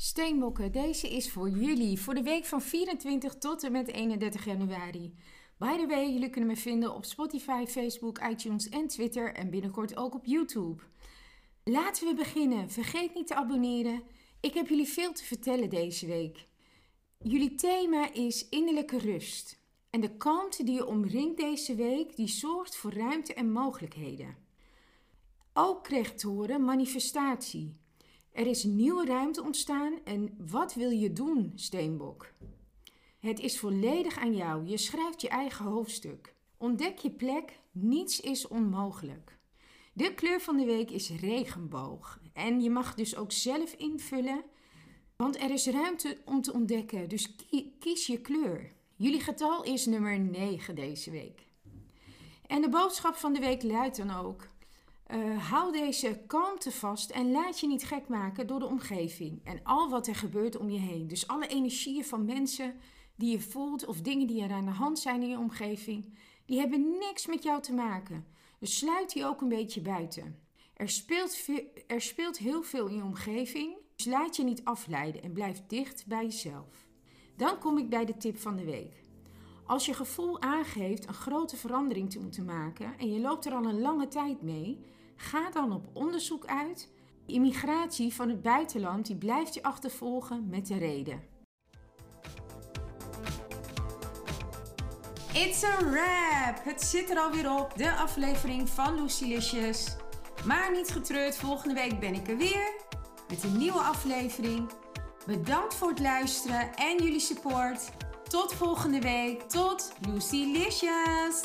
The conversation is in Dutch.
Steenbokken, deze is voor jullie voor de week van 24 tot en met 31 januari. By the way, jullie kunnen me vinden op Spotify, Facebook, iTunes en Twitter en binnenkort ook op YouTube. Laten we beginnen. Vergeet niet te abonneren. Ik heb jullie veel te vertellen deze week. Jullie thema is innerlijke rust. En de kalmte die je omringt deze week, die zorgt voor ruimte en mogelijkheden. Ook kreeg te horen manifestatie. Er is nieuwe ruimte ontstaan en wat wil je doen, Steenbok? Het is volledig aan jou. Je schrijft je eigen hoofdstuk. Ontdek je plek. Niets is onmogelijk. De kleur van de week is regenboog. En je mag dus ook zelf invullen, want er is ruimte om te ontdekken. Dus kies je kleur. Jullie getal is nummer 9 deze week. En de boodschap van de week luidt dan ook: uh, hou deze kalmte vast en laat je niet gek maken door de omgeving en al wat er gebeurt om je heen. Dus alle energieën van mensen die je voelt of dingen die er aan de hand zijn in je omgeving, die hebben niks met jou te maken. Dus sluit die ook een beetje buiten. Er speelt, er speelt heel veel in je omgeving, dus laat je niet afleiden en blijf dicht bij jezelf. Dan kom ik bij de tip van de week. Als je gevoel aangeeft een grote verandering te moeten maken en je loopt er al een lange tijd mee, ga dan op onderzoek uit. Immigratie van het buitenland die blijft je achtervolgen met de reden. It's a wrap! Het zit er alweer op, de aflevering van Lucilicious. Maar niet getreurd, volgende week ben ik er weer met een nieuwe aflevering. Bedankt voor het luisteren en jullie support. Tot volgende week. Tot Lucilicious!